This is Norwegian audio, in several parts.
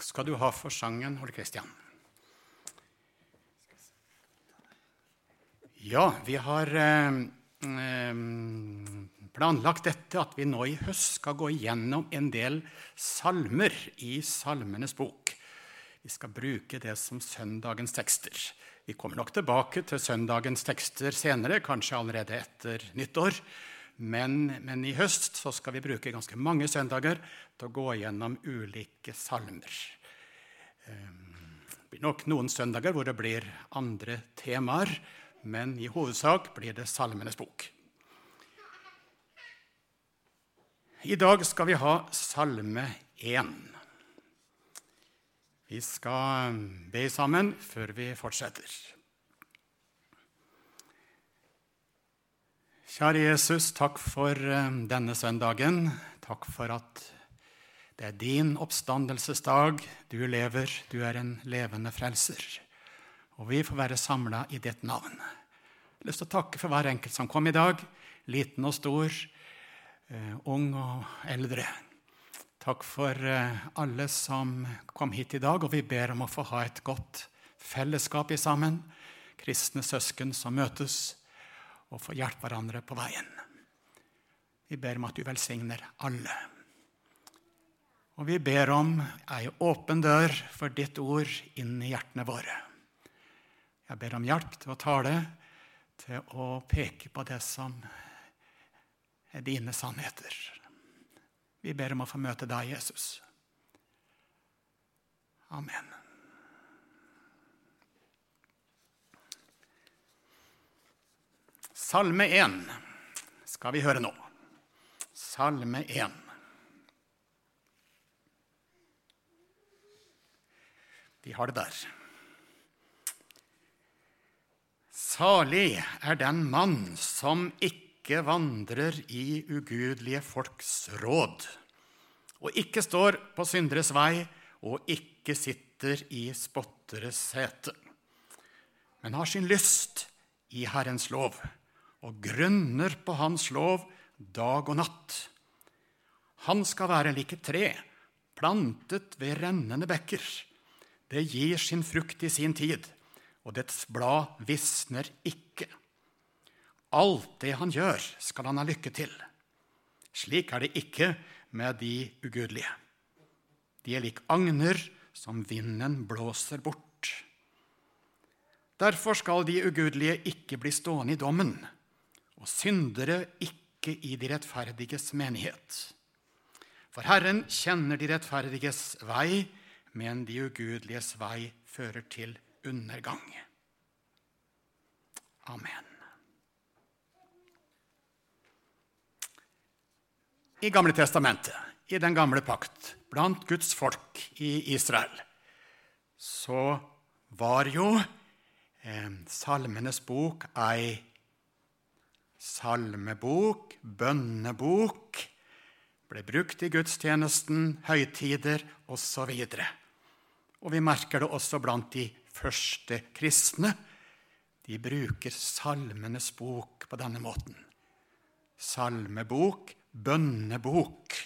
Takk skal du ha for sangen, Ole Kristian. Ja, vi har eh, eh, planlagt dette at vi nå i høst skal gå igjennom en del salmer i Salmenes bok. Vi skal bruke det som søndagens tekster. Vi kommer nok tilbake til søndagens tekster senere, kanskje allerede etter nyttår. Men, men, i høst skal vi bruke ganske mange søndager til å gå gjennom ulike salmer. Ehm, det blir nok noen søndager hvor det blir andre temaer, men i hovedsak blir det Salmenes bok. I dag skal vi ha Salme 1. Vi skal be sammen før vi fortsetter. Kjære Jesus, takk for eh, denne søndagen. Takk for at det er din oppstandelsesdag. Du lever, du er en levende frelser. Og vi får være samla i ditt navn. Jeg har lyst til å takke for hver enkelt som kom i dag, liten og stor, eh, ung og eldre. Takk for eh, alle som kom hit i dag, og vi ber om å få ha et godt fellesskap i sammen. Kristne søsken som møtes og få hjelpe hverandre på veien. Vi ber om at du velsigner alle. Og vi ber om ei åpen dør for ditt ord inn i hjertene våre. Jeg ber om hjelp til å tale, til å peke på det som er dine sannheter. Vi ber om å få møte deg, Jesus. Amen. Salme 1 skal vi høre nå. Salme 1. Vi har det der. Salig er den mann som ikke vandrer i ugudelige folks råd, og ikke står på synderes vei og ikke sitter i spotteres sete, men har sin lyst i Herrens lov og grunner på Hans lov dag og natt. Han skal være lik et tre, plantet ved rennende bekker. Det gir sin frukt i sin tid, og dets blad visner ikke. Alt det han gjør, skal han ha lykke til. Slik er det ikke med de ugudelige. De er lik agner som vinden blåser bort. Derfor skal de ugudelige ikke bli stående i dommen og syndere ikke i de rettferdiges menighet. For Herren kjenner de rettferdiges vei, men de ugudeliges vei fører til undergang. Amen. I Gamle testamentet, i den gamle pakt, blant Guds folk i Israel, så var jo eh, Salmenes bok ei salmebok, bønnebok, ble brukt i gudstjenesten, høytider osv. Og, og vi merker det også blant de første kristne. De bruker Salmenes bok på denne måten. Salmebok, bønnebok.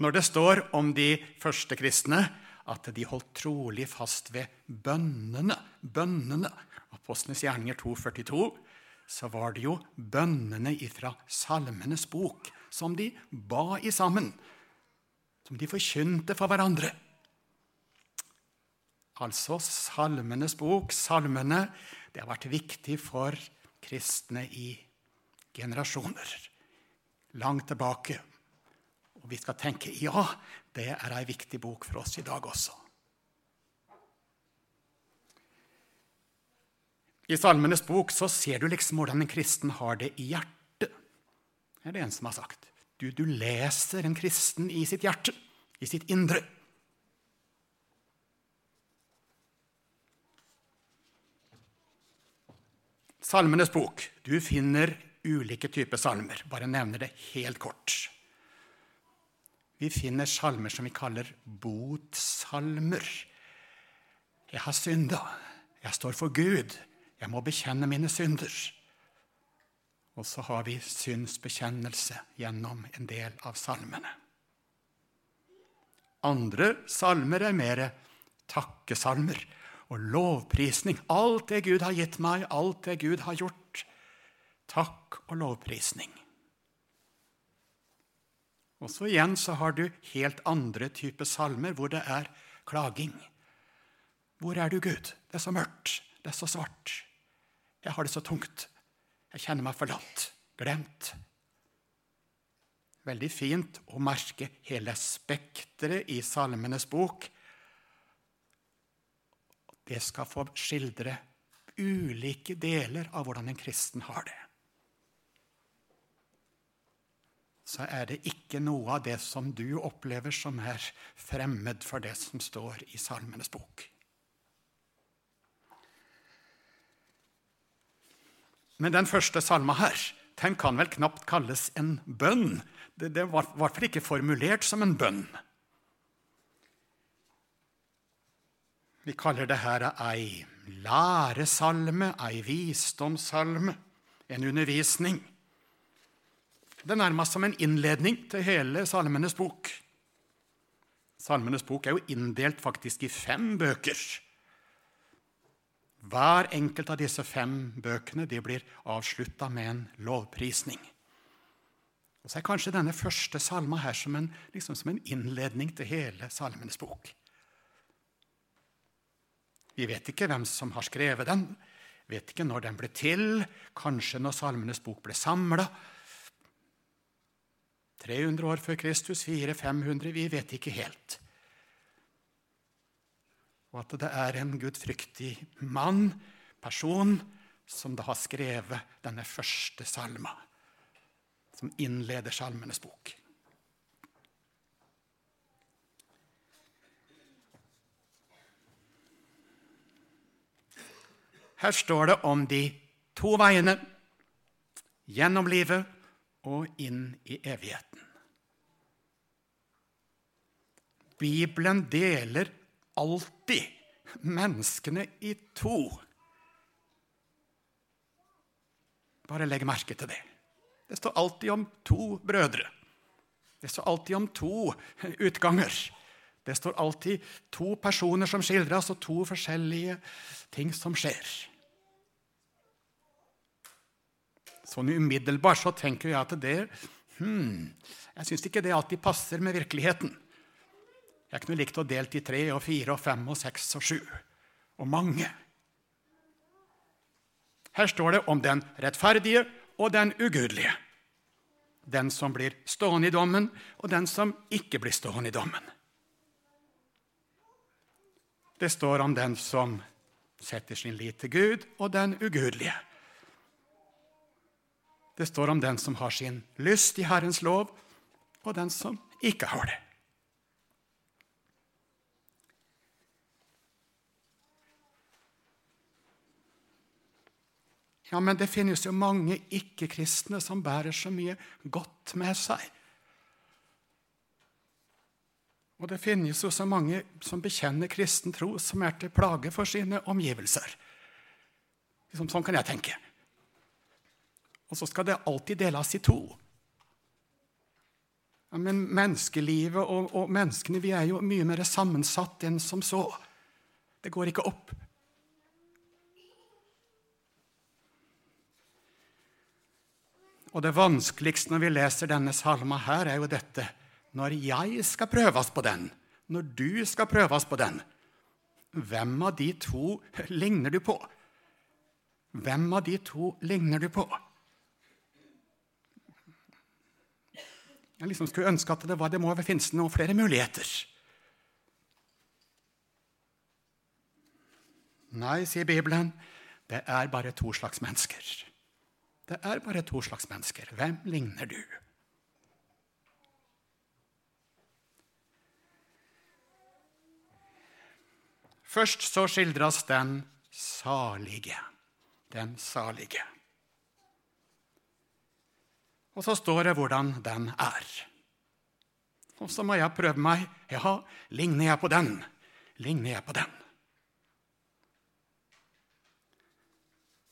Når det står om de første kristne at de holdt trolig fast ved bønnene, bønnene Apostlenes gjerninger 2,42, så var det jo bønnene ifra Salmenes bok som de ba i sammen, som de forkynte for hverandre. Altså Salmenes bok, salmene, det har vært viktig for kristne i generasjoner. Langt tilbake. Vi skal tenke ja, det er ei viktig bok for oss i dag også. I Salmenes bok så ser du liksom hvordan en kristen har det i hjertet. Det er det en som har sagt. Du, du leser en kristen i sitt hjerte, i sitt indre. Salmenes bok. Du finner ulike typer salmer. Bare nevner det helt kort. Vi finner salmer som vi kaller botsalmer. Jeg har synda. Jeg står for Gud. Jeg må bekjenne mine synder. Og så har vi synsbekjennelse gjennom en del av salmene. Andre salmer er mer takkesalmer og lovprisning. Alt det Gud har gitt meg, alt det Gud har gjort. Takk og lovprisning. Og så igjen så har du helt andre typer salmer hvor det er klaging. Hvor er du, Gud? Det er så mørkt. Det er så svart. Jeg har det så tungt. Jeg kjenner meg forlatt, glemt. Veldig fint å merke hele spekteret i Salmenes bok. Det skal få skildre ulike deler av hvordan en kristen har det. Så er det ikke noe av det som du opplever, som er fremmed for det som står i Salmenes bok. Men den første salma her den kan vel knapt kalles en bønn. Det, det var i hvert fall ikke formulert som en bønn. Vi kaller det her ei læresalme, ei visdomssalme, en undervisning. Det er nærmest som en innledning til hele Salmenes bok. Salmenes bok er jo inndelt faktisk i fem bøker. Hver enkelt av disse fem bøkene blir avslutta med en lovprisning. Og Så er kanskje denne første salma her som en, liksom som en innledning til hele Salmenes bok. Vi vet ikke hvem som har skrevet den, vet ikke når den ble til, kanskje når Salmenes bok ble samla. 300 år før Kristus, 400-500, vi vet ikke helt og at det er en gudfryktig mann, person, som da har skrevet denne første salma, som innleder Salmenes bok. Her står det om de to veiene gjennom livet og inn i evigheten. Bibelen deler alltid menneskene i to. Bare legg merke til det. Det står alltid om to brødre. Det står alltid om to utganger. Det står alltid to personer som skildres, og to forskjellige ting som skjer. Sånn umiddelbart så tenker jeg at det hmm, Jeg syns ikke det alltid passer med virkeligheten. Jeg kunne likt å delt i tre og fire og fem og seks og sju. Og mange. Her står det om den rettferdige og den ugudelige. Den som blir stående i dommen, og den som ikke blir stående i dommen. Det står om den som setter sin lit til Gud, og den ugudelige. Det står om den som har sin lyst i Herrens lov, og den som ikke har det. Ja, men det finnes jo mange ikke-kristne som bærer så mye godt med seg. Og det finnes jo så mange som bekjenner kristen tro, som er til plage for sine omgivelser. Liksom, sånn kan jeg tenke. Og så skal det alltid deles i to. Ja, men menneskelivet og, og menneskene vi er jo mye mer sammensatt enn som så. Det går ikke opp. Og det vanskeligste når vi leser denne salma her, er jo dette Når jeg skal prøves på den, når du skal prøves på den, hvem av de to ligner du på? Hvem av de to ligner du på? Jeg liksom skulle ønske at det, var, det må finnes noen flere muligheter. Nei, sier Bibelen, det er bare to slags mennesker. Det er bare to slags mennesker. Hvem ligner du? Først så skildres den salige. Den salige. Og så står det hvordan den er. Og så må jeg prøve meg. Ja, ligner jeg på den? Ligner jeg på den?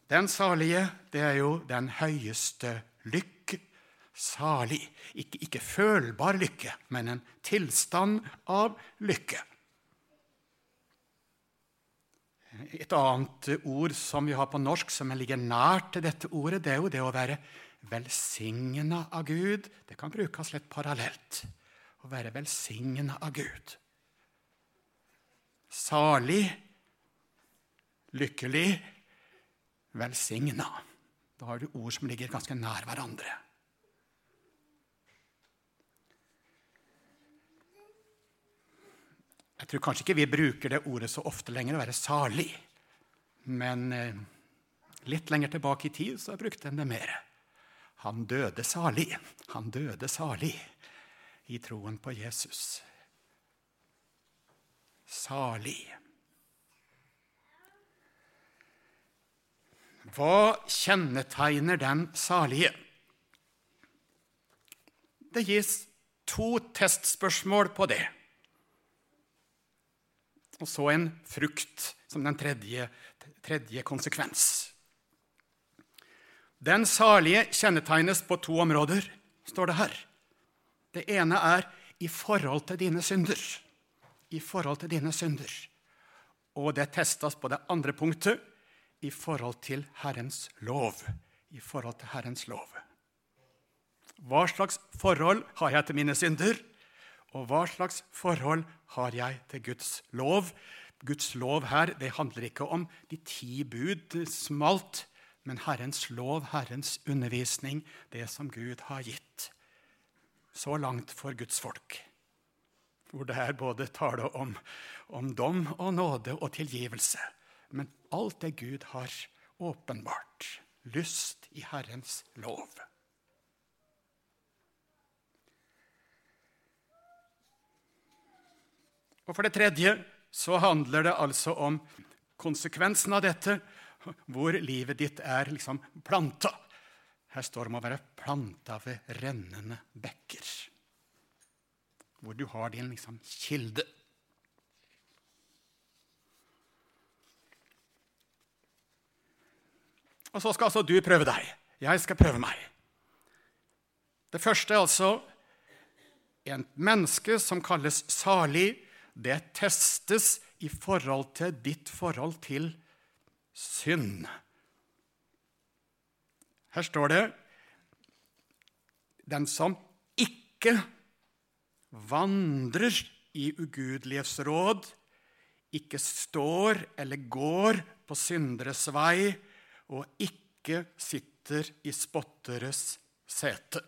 Den salige, det er jo den høyeste lykke salig. Ikke, ikke følbar lykke, men en tilstand av lykke. Et annet ord som vi har på norsk som ligger nært til dette ordet, det er jo det å være velsigna av Gud. Det kan brukes litt parallelt. Å være velsigna av Gud. Salig, lykkelig, velsigna. Da har du ord som ligger ganske nær hverandre. Jeg tror kanskje ikke vi bruker det ordet så ofte lenger, å være salig. Men eh, litt lenger tilbake i tid så brukte en det mer. Han døde salig. Han døde salig i troen på Jesus. Salig. Hva kjennetegner den salige? Det gis to testspørsmål på det. Og så en frukt som den tredje, tredje konsekvens. Den salige kjennetegnes på to områder, står det her. Det ene er i forhold til dine synder. I forhold til dine synder. Og det testes på det andre punktet i forhold til Herrens lov. I forhold til Herrens lov. Hva slags forhold har jeg til mine synder? Og hva slags forhold har jeg til Guds lov? Guds lov her det handler ikke om de ti bud smalt, men Herrens lov, Herrens undervisning, det som Gud har gitt. Så langt for Guds folk. Hvor det er både tale om, om dom og nåde og tilgivelse. Men alt det Gud har åpenbart. Lyst i Herrens lov. Og for det tredje så handler det altså om konsekvensen av dette, hvor livet ditt er liksom planta. Her står det om å være planta ved rennende bekker. Hvor du har din liksom kilde. Og så skal altså du prøve deg. Jeg skal prøve meg. Det første er altså en menneske som kalles salig. Det testes i forhold til ditt forhold til synd. Her står det den som ikke vandrer i ugudelighets råd, ikke står eller går på synderes vei, og ikke sitter i spotteres sete.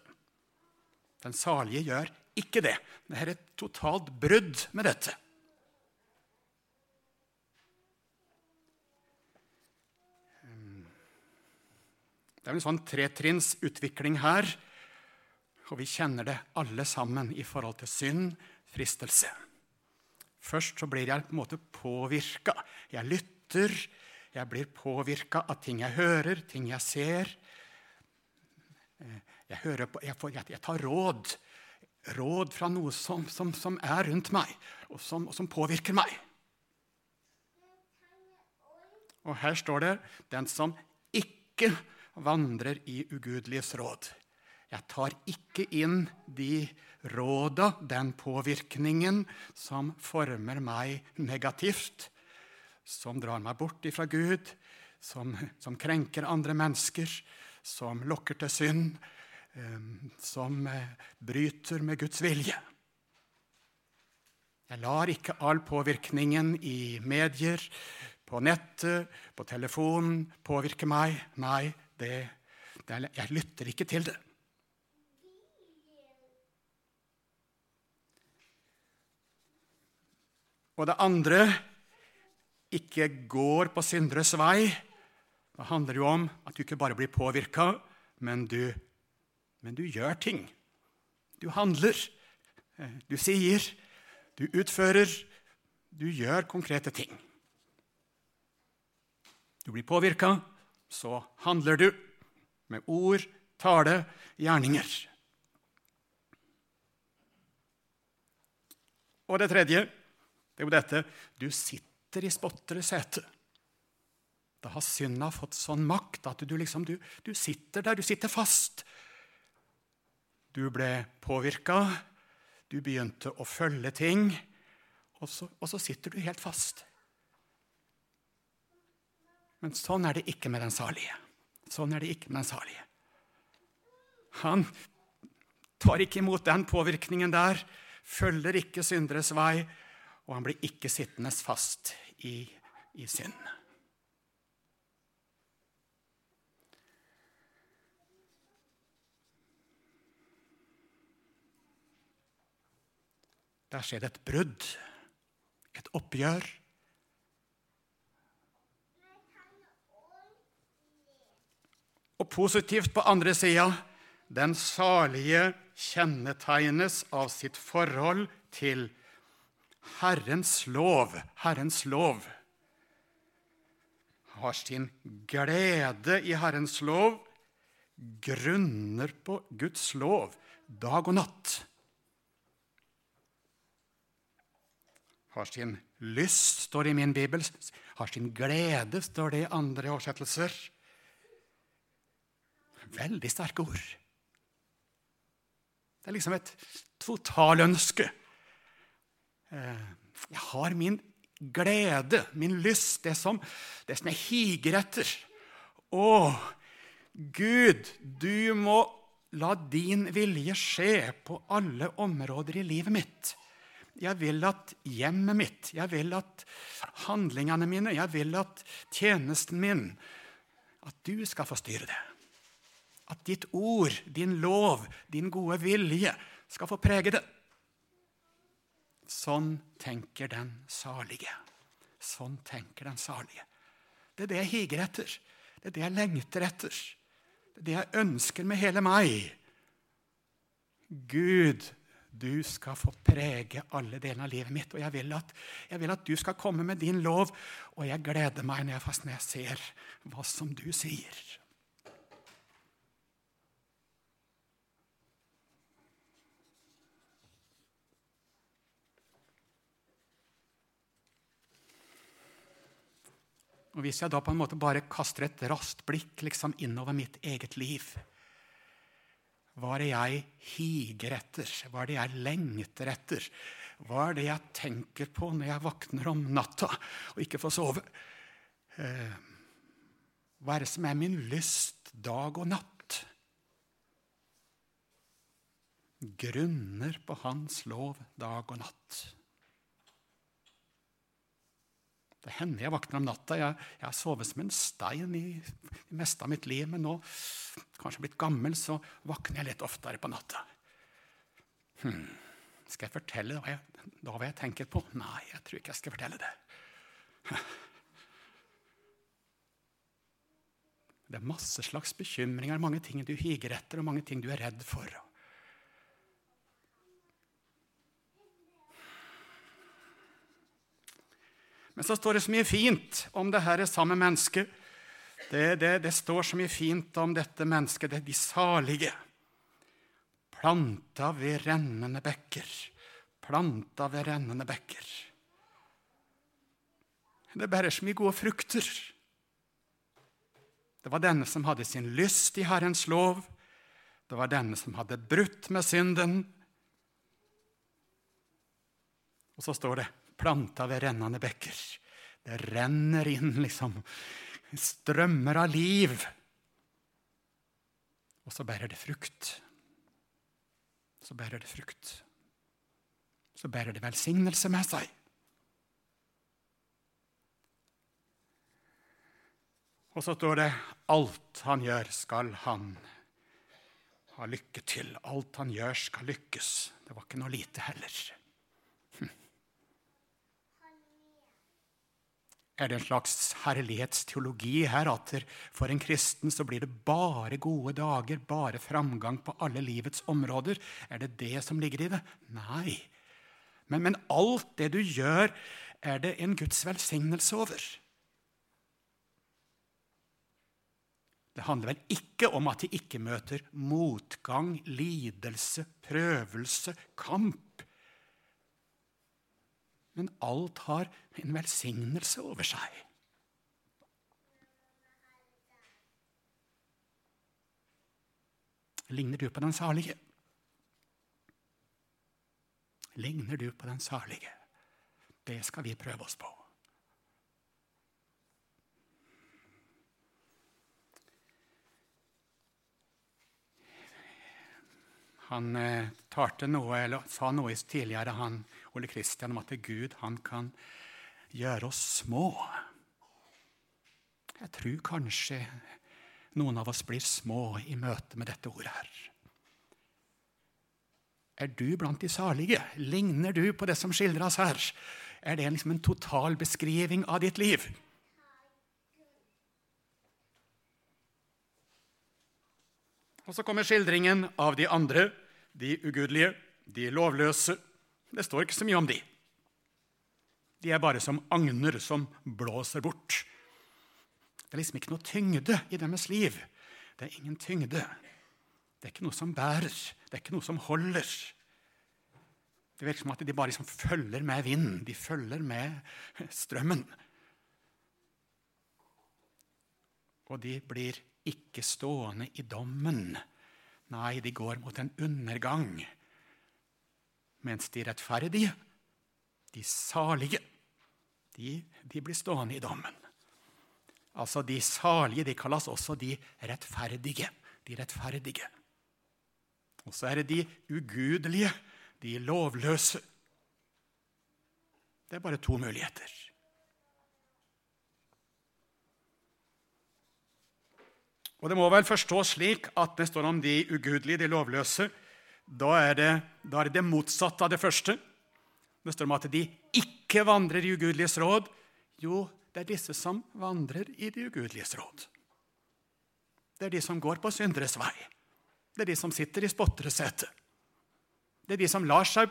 Den salige gjør ikke det. Det er et totalt brudd med dette. Det er en sånn tretrinnsutvikling her, og vi kjenner det alle sammen i forhold til synd, fristelse. Først så blir jeg på en måte påvirka. Jeg lytter, jeg blir påvirka av ting jeg hører, ting jeg ser. Jeg, på, jeg, får, jeg tar råd. Råd fra noe som, som, som er rundt meg, og som, og som, påvirker meg. Og her står det 'den som ikke vandrer i ugudeliges råd'. Jeg tar ikke inn de råda, den påvirkningen, som former meg negativt som drar meg bort ifra Gud, som, som krenker andre mennesker, som lokker til synd, som eh, bryter med Guds vilje. Jeg lar ikke all påvirkningen i medier, på nettet, på telefonen påvirke meg. Nei, det, det, jeg lytter ikke til det. Og det andre ikke går på synderes vei. Det handler jo om at du ikke bare blir påvirka, men, men, du gjør ting. Du handler, du sier, du utfører, du gjør konkrete ting. Du blir påvirka, så handler du med ord, tale, gjerninger. Og det tredje det er jo dette du sitter i spotteres sete. Da har synda fått sånn makt at du liksom du, du sitter der, du sitter fast. Du ble påvirka, du begynte å følge ting, og så, og så sitter du helt fast. Men sånn er det ikke med den salige. Sånn er det ikke med den salige. Han tar ikke imot den påvirkningen der, følger ikke synderes vei, og han blir ikke sittende fast i, i synd. Der skjer det et brudd, et oppgjør. Og positivt på andre sida den salige kjennetegnes av sitt forhold til Herrens lov. Herrens lov har sin glede i Herrens lov, grunner på Guds lov dag og natt. Har sin lyst, står det i min bibel. Har sin glede, står det i andre oversettelser. Veldig sterke ord. Det er liksom et totalønske. Eh, jeg har min glede, min lyst, det som, det som jeg higer etter. Å, Gud, du må la din vilje skje på alle områder i livet mitt. Jeg vil at hjemmet mitt, jeg vil at handlingene mine, jeg vil at tjenesten min At du skal få styre det. At ditt ord, din lov, din gode vilje skal få prege det. Sånn tenker den salige. Sånn tenker den salige. Det er det jeg higer etter. Det er det jeg lengter etter. Det er det jeg ønsker med hele meg. Gud, du skal få prege alle delene av livet mitt. Og jeg vil, at, jeg vil, at, du skal komme med din lov, og jeg gleder meg når jeg, når jeg ser hva som du sier. Og Hvis jeg da på en måte bare kaster et raskt blikk liksom innover mitt eget liv Hva er det jeg higer etter? Hva er det jeg lengter etter? Hva er det jeg tenker på når jeg våkner om natta og ikke får sove? Eh, hva er det som er min lyst dag og natt? Grunner på Hans lov dag og natt. Det hender jeg våkner om natta. Jeg, har sovet som en stein i det meste av mitt liv, men nå, kanskje blitt gammel, så våkner jeg litt oftere på natta. Hmm. Skal jeg fortelle hva jeg, da hva jeg tenker på? Nei, jeg tror ikke jeg skal fortelle det. Det er masse slags bekymringer, mange ting du higer etter, og mange ting du er redd for. Men så står det så mye fint om det her samme mennesket. Det, det, det, står så mye fint om dette mennesket, det er de salige. Planta ved rennende bekker. Planta ved rennende bekker. Det bærer så mye gode frukter. Det var denne som hadde sin lyst i Herrens lov. Det var denne som hadde brutt med synden. Og så står det planta ved rennende bekker. Det renner inn liksom strømmer av liv. Og så bærer det frukt. Så bærer det frukt. Så bærer det velsignelse med seg. Og så står det alt han gjør, skal han ha lykke til. Alt han gjør, skal lykkes. Det var ikke noe lite heller. Er det en slags herlighetsteologi her at for en kristen så blir det bare gode dager, bare framgang på alle livets områder? Er det det som ligger i det? Nei. Men, men alt det du gjør, er det en Guds velsignelse over. Det handler vel ikke om at de ikke møter motgang, lidelse, prøvelse, kamp men alt har en velsignelse over seg. Ligner du på den salige? Ligner du på den salige? Det skal vi prøve oss på. Han eh, noe, eller sa noe tidligere, han, Ole Kristian, om at Gud kan gjøre oss små. Jeg tror kanskje noen av oss blir små i møte med dette ordet her. Er du blant de salige? Ligner du på det som skildres her? Er det liksom en total beskriving av ditt liv? Og så kommer skildringen av de andre, de ugudelige, de lovløse. Det står ikke så mye om de. De er bare som agner som blåser bort. Det er liksom ikke noe tyngde i deres liv. Det er ingen tyngde. Det er ikke noe som bærer. Det er ikke noe som holder. Det virker som at de bare liksom følger med vinden. De følger med strømmen. Og de blir ikke stående i dommen. Nei, de går mot en undergang. Mens de rettferdige, de salige, de, de blir stående i dommen. Altså, De salige de kalles også de rettferdige. De rettferdige. Og så er det de ugudelige, de lovløse. Det er bare to muligheter. Og Det må vel forstås slik at det står om de ugudelige, de lovløse. Da er, det, da er det motsatte av det første. Det står om at de ikke vandrer i ugudeliges råd. Jo, det er disse som vandrer i de ugudeliges råd. Det er de som går på synderes vei. Det er de som sitter i spotteresetet. Det er de som lar seg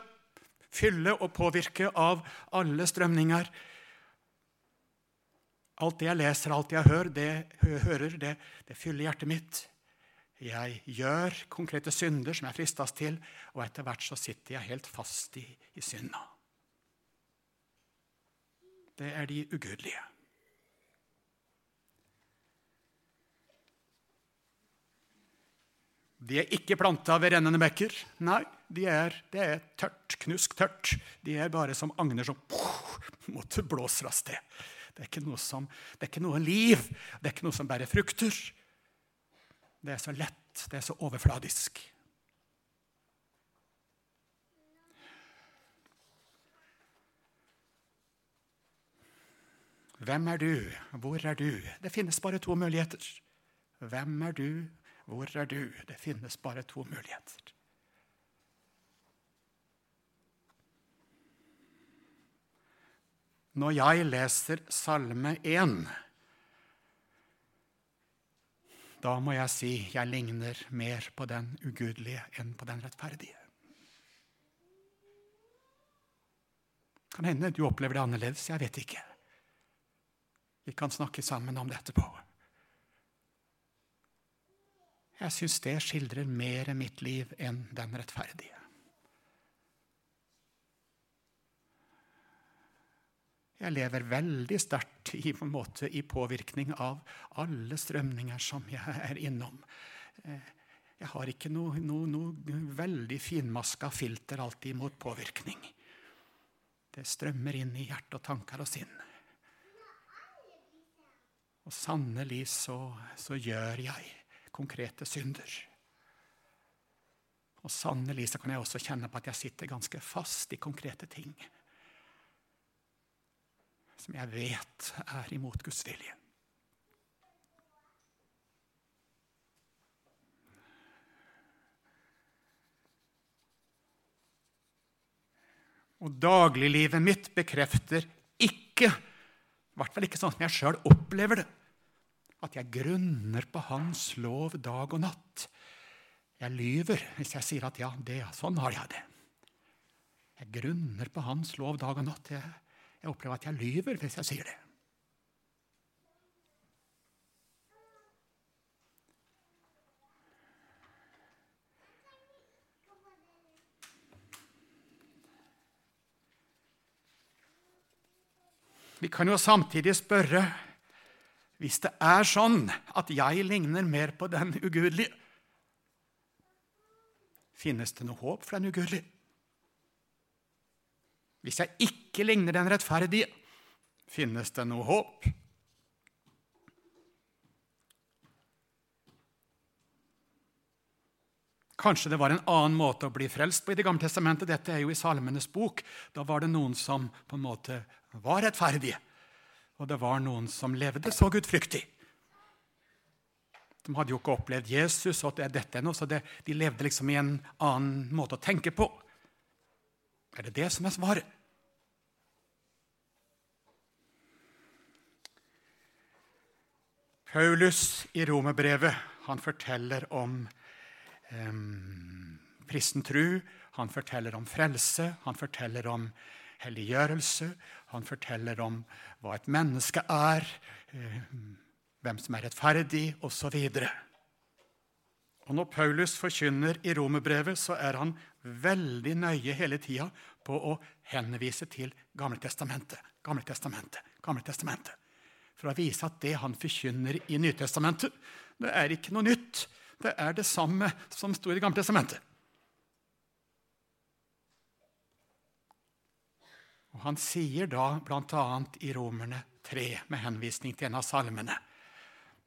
fylle og påvirke av alle strømninger Alt det jeg leser, alt jeg hører, det, hører, det, det fyller hjertet mitt. Jeg gjør konkrete synder som jeg fristes til, og etter hvert så sitter jeg helt fast i, i synda. Det er de ugudelige. De er ikke planta ved rennende bekker. Nei, de er, det er tørt, knusktørt. De er bare som agner som måtte blåser av sted. Det er, ikke noe som, det er ikke noe liv. Det er ikke noe som bærer frukter. Det er så lett. Det er så overfladisk. Hvem er du? Hvor er du? Det finnes bare to muligheter. Hvem er du? Hvor er du? Det finnes bare to muligheter. Når jeg leser Salme 1, da må jeg si jeg ligner mer på den ugudelige enn på den rettferdige. Kan hende du opplever det annerledes. Jeg vet ikke. Vi kan snakke sammen om det etterpå. Jeg syns det skildrer mer mitt liv enn den rettferdige. Jeg lever veldig sterkt i, på i påvirkning av alle strømninger som jeg er innom. Eh, jeg har ikke noe, noe, noe veldig finmaska filter alltid mot påvirkning. Det strømmer inn i hjerte og tanker og sinn. Og sannelig så, så gjør jeg konkrete synder. Og sannelig så kan jeg også kjenne på at jeg sitter ganske fast i konkrete ting som jeg vet er imot Guds vilje. Og dagliglivet mitt bekrefter ikke, i hvert fall ikke sånn som jeg sjøl opplever det, at jeg grunner på Hans lov dag og natt. Jeg lyver hvis jeg sier at ja, det, sånn har jeg det. Jeg grunner på Hans lov dag og natt. Jeg, jeg opplever at jeg lyver hvis jeg sier det. Vi kan jo samtidig spørre hvis det er sånn at jeg ligner mer på den ugudelige, finnes det noe håp for den ugudelige? Hvis jeg ikke ligner den rettferdige, finnes det noe håp? Kanskje det var en annen måte å bli frelst på i Det gamle testamentet. Dette er jo i Salmenes bok. Da var det noen som på en måte var rettferdige. Og det var noen som levde så gudfryktig. De hadde jo ikke opplevd Jesus, og dette ennå, så det, de levde liksom i en annen måte å tenke på. Er det det som er svaret? Paulus i romerbrevet han forteller om eh, tru. Han forteller om frelse, han forteller om helliggjørelse. Han forteller om hva et menneske er, eh, hvem som er rettferdig, osv. Og når Paulus forkynner i romerbrevet, så er han veldig nøye hele tida på å henvise til Gamletestamentet. Gamle Testamentet. for å vise at det han forkynner i Nytestamentet, det er ikke noe nytt. Det er det samme som sto i Det gamle testamentet. Og Han sier da bl.a. i Romerne 3, med henvisning til en av salmene,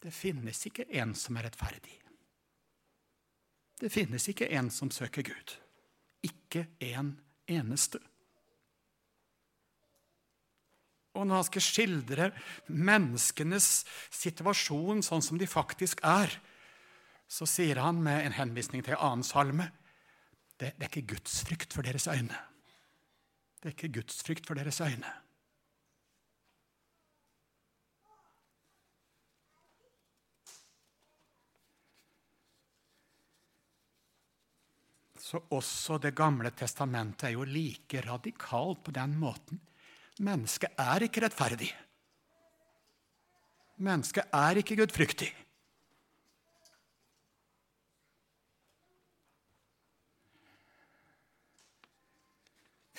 det finnes ikke en som er rettferdig. Det finnes ikke en som søker Gud. Ikke en eneste. Og når han skal skildre menneskenes situasjon sånn som de faktisk er, så sier han med en henvisning til en annen salme det, det er ikke gudsfrykt for deres øyne. Det er ikke gudsfrykt for deres øyne. Så også Det gamle testamentet er jo like radikalt på den måten Mennesket er ikke rettferdig. Mennesket er ikke gudfryktig.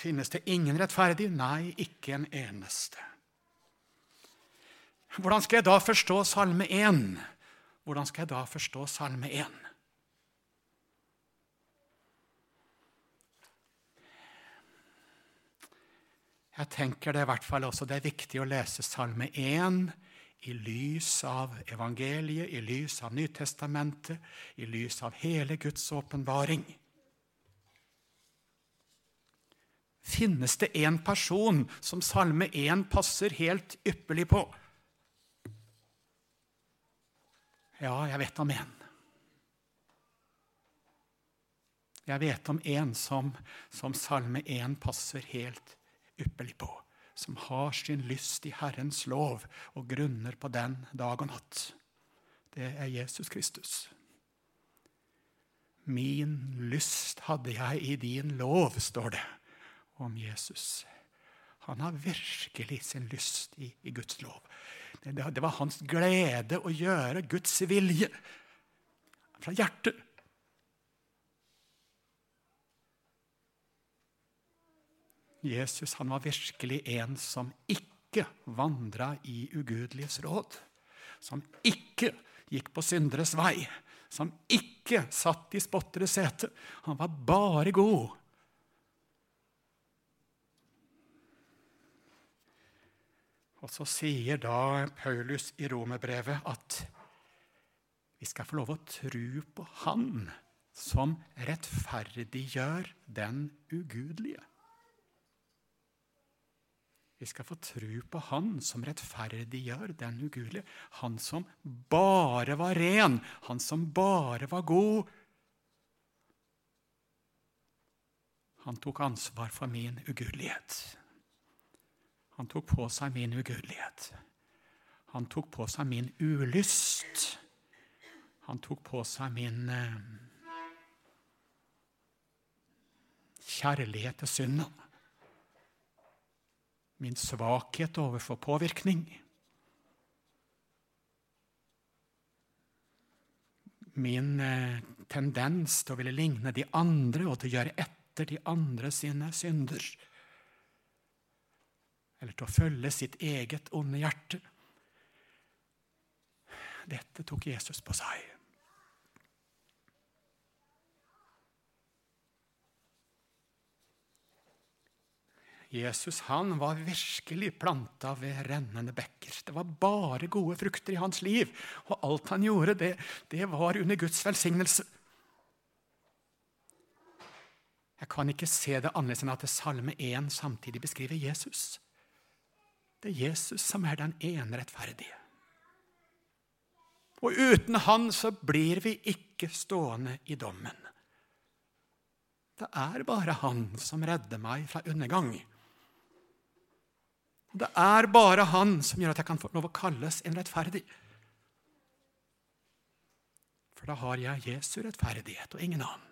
Finnes det ingen rettferdig? Nei, ikke en eneste. Hvordan skal jeg da forstå Salme 1? Hvordan skal jeg da forstå Salme 1? Jeg tenker det i hvert fall også det er viktig å lese Salme 1 i lys av evangeliet, i lys av Nytestamentet, i lys av hele Guds åpenbaring. Finnes det en person som Salme 1 passer helt ypperlig på? Ja, jeg vet om en. Jeg vet om en som, som Salme 1 passer helt ypperlig ypperlig på, som har sin lyst i Herrens lov og grunner på den dag og natt. Det er Jesus Kristus. Min lyst hadde jeg i din lov, står det om Jesus. Han har virkelig sin lyst i, i Guds lov. Det, det, var hans glede å gjøre Guds vilje fra hjertet. Jesus han var virkelig en som ikke vandra i ugudeliges råd. Som ikke gikk på synderes vei. Som ikke satt i spotteres sete. Han var bare god. Og så sier da Paulus i romerbrevet at vi skal få lov å tro på Han som rettferdiggjør den ugudelige. Vi skal få tro på Han som rettferdiggjør den ugudelige. Han som bare var ren, han som bare var god. Han tok ansvar for min ugudelighet. Han tok på seg min ugudelighet. Han tok på seg min ulyst. Han tok på seg min eh, kjærlighet til synden min svakhet overfor påvirkning. Min eh, tendens til å ville ligne de andre og til å gjøre etter de andre sine synder. Eller til å følge sitt eget onde hjerte. Dette tok Jesus på seg. Jesus han var virkelig planta ved rennende bekker. Det var bare gode frukter i hans liv, og alt han gjorde, det, det var under Guds velsignelse. Jeg kan ikke se det annerledes enn at det Salme 1 samtidig beskriver Jesus. Det er Jesus som er den ene rettferdige. Og uten han så blir vi ikke stående i dommen. Det er bare han som redder meg fra undergang. Det er bare han som gjør at jeg kan få lov å kalles en rettferdig. For da har jeg Jesu rettferdighet og ingen annen.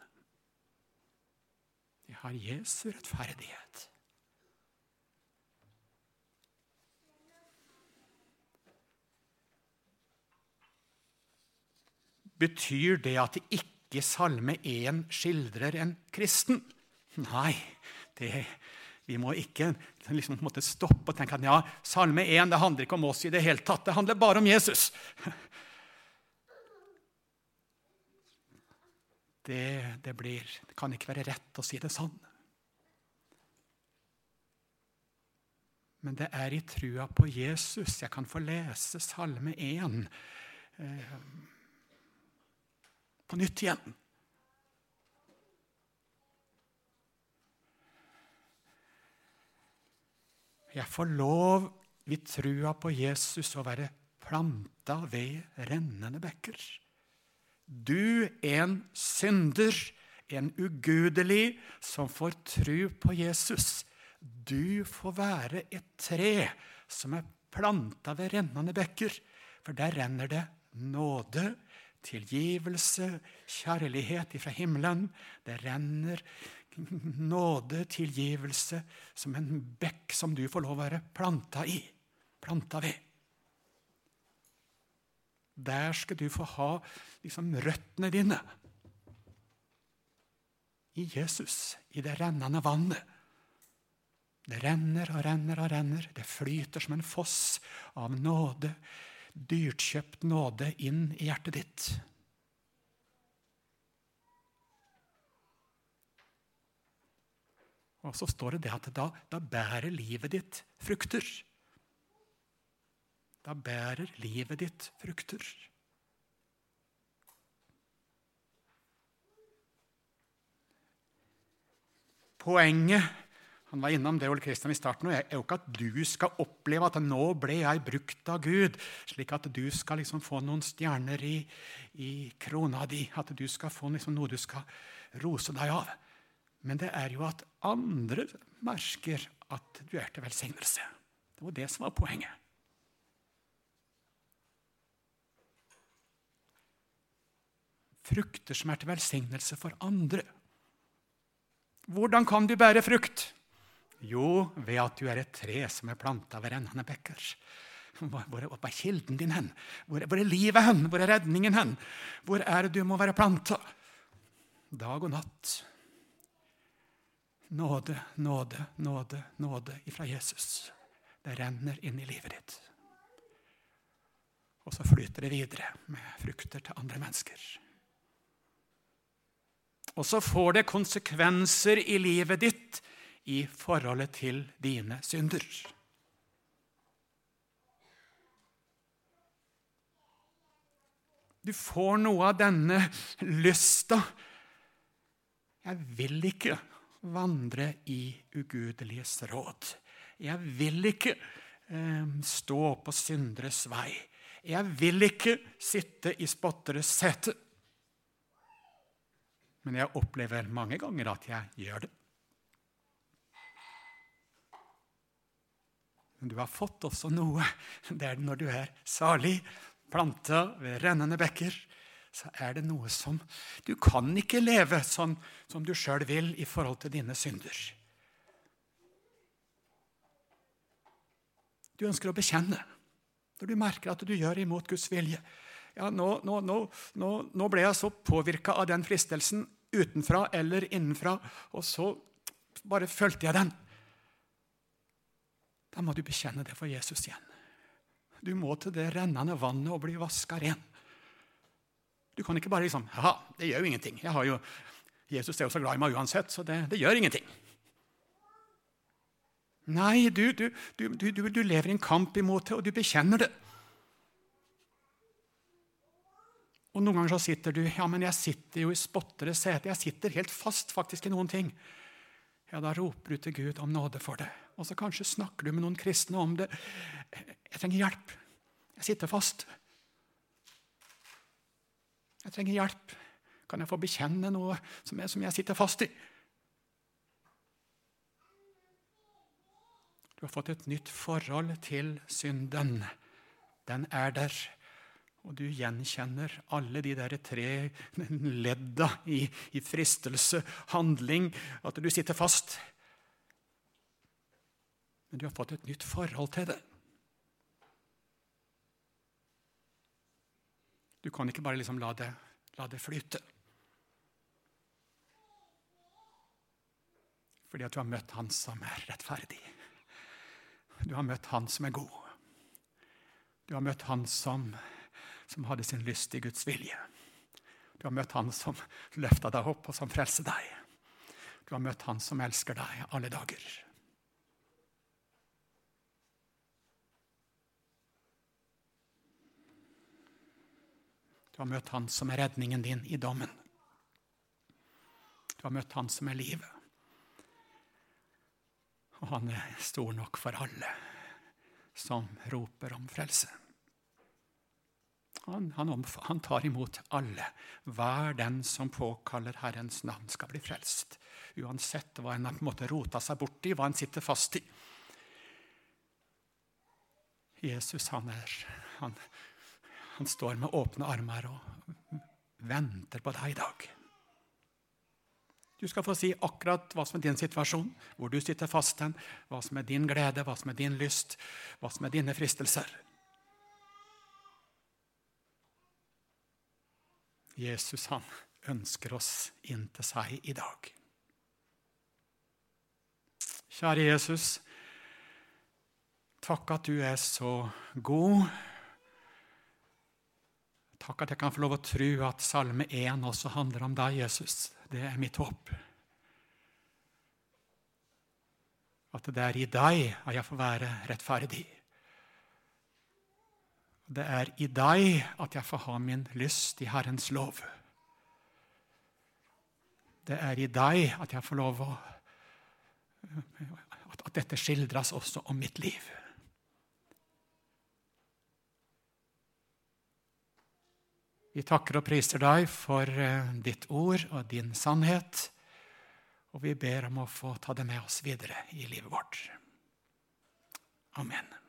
Jeg har Jesu rettferdighet. Betyr det at det ikke Salme 1 skildrer en kristen? Nei, det, vi må ikke liksom, stoppe og tenke at ja, Salme 1 det handler ikke om oss i det hele tatt. Det handler bare om Jesus. Det, det, blir, det kan ikke være rett å si det sånn. Men det er i trua på Jesus jeg kan få lese Salme 1. Eh, på nytt igjen. Jeg får lov ved trua på Jesus å være planta ved rennende bekker. Du, en synder, en ugudelig, som får tru på Jesus. Du får være et tre som er planta ved rennende bekker, for der renner det nåde, tilgivelse, kjærlighet ifra himmelen. Det renner nåde, tilgivelse, som en bekk som du får lov å være planta i, planta ved. Der skal du få ha liksom, røttene dine. I Jesus, i det rennende vannet. Det renner og renner og renner. Det flyter som en foss av nåde dyrtkjøpt nåde inn i hjertet ditt. Og så står det det at da, da bærer livet ditt frukter. Da bærer livet ditt frukter. Poenget han var innom det Ole Kristian i starten, og er jo ikke at du skal oppleve at nå ble jeg brukt av Gud, slik at du skal liksom få noen stjerner i, i krona di, at du skal få liksom noe du skal rose deg av. Men det er jo at andre merker at du er til velsignelse. Det var det som var poenget. Frukter som er til velsignelse for andre. Hvordan kan du bære frukt? Jo, ved at du er et tre som er planta ved rennende bekker. Hvor, hvor, er kilden din hen? Hvor, hvor, er livet hen? Hvor er redningen hen? Hvor er det du må være planta? Dag og natt. Nåde, nåde, nåde, nåde ifra Jesus. Det renner inn i livet ditt. Og så flyter det videre med frukter til andre mennesker. Og så får det konsekvenser i livet ditt i forholdet til dine synder. Du får noe av denne lysta. Jeg vil ikke vandre i ugudeliges råd. Jeg vil ikke eh, stå på synderes vei. Jeg vil ikke sitte i spotteres sete. Men jeg opplever mange ganger at jeg gjør det. Men du har fått også noe. Det er når du er salig, planta ved rennende bekker, så er det noe som Du kan ikke leve sånn som du sjøl vil i forhold til dine synder. Du ønsker å bekjenne når du merker at du gjør imot Guds vilje. Ja, nå, nå, nå, nå ble jeg så påvirka av den fristelsen utenfra eller innenfra, og så bare fulgte jeg den. Da må du bekjenne det for Jesus igjen. Du må til det rennende vannet og bli vaska ren. Du kan ikke bare liksom Ja, det gjør jo ingenting. Jo, Jesus er jo så glad i meg uansett, så det, det gjør ingenting. Nei, du, du, du, du lever i en kamp imot det, og du bekjenner det. Og Noen ganger så sitter du ja, men jeg sitter jo i spottere sete. Jeg sitter helt fast faktisk i noen ting. Ja, Da roper du til Gud om nåde for det. Og så kanskje snakker du med noen kristne om det. Jeg trenger hjelp. Jeg sitter fast. Jeg trenger hjelp. Kan jeg få bekjenne noe som jeg, som jeg sitter fast i? Du har fått et nytt forhold til synden. Den er der. Og du gjenkjenner alle de der tre ledda i, i fristelse, handling, at du sitter fast. Men du har fått et nytt forhold til det. Du kan ikke bare liksom la det, la det flyte. Fordi at du har møtt Han som er rettferdig. Du har møtt Han som er god. Du har møtt Han som som hadde sin lyst i Guds vilje. Du har møtt Han som løfta deg opp, og som frelser deg. Du har møtt Han som elsker deg alle dager. Du har møtt Han som er redningen din i dommen. Du har møtt Han som er livet. Og han er stor nok for alle som roper om frelse. Han, han, han, tar imot alle. Hver den som påkaller Herrens navn, skal bli frelst. Uansett hva en har på rota seg borti, hva en sitter fast i. Jesus han er han, han står med åpne armer og venter på deg i dag. Du skal få si akkurat hva som er din situasjon, hvor du sitter fast hen, hva som er din glede, hva som er din lyst, hva som er dine fristelser. Jesus han ønsker oss inn til seg i dag. Kjære Jesus, takk at du er så god. Takk at jeg kan få lov å tro at Salme 1 også handler om deg, Jesus. Det er mitt håp. At det er i deg at jeg får være rettferdig. Det er i deg at jeg får ha min lyst i Herrens lov. Det er i deg at jeg får lov å At dette skildres også om mitt liv. Vi takker og priser deg for eh, ditt ord og din sannhet. Og vi ber om å få ta det med oss videre i livet vårt. Amen.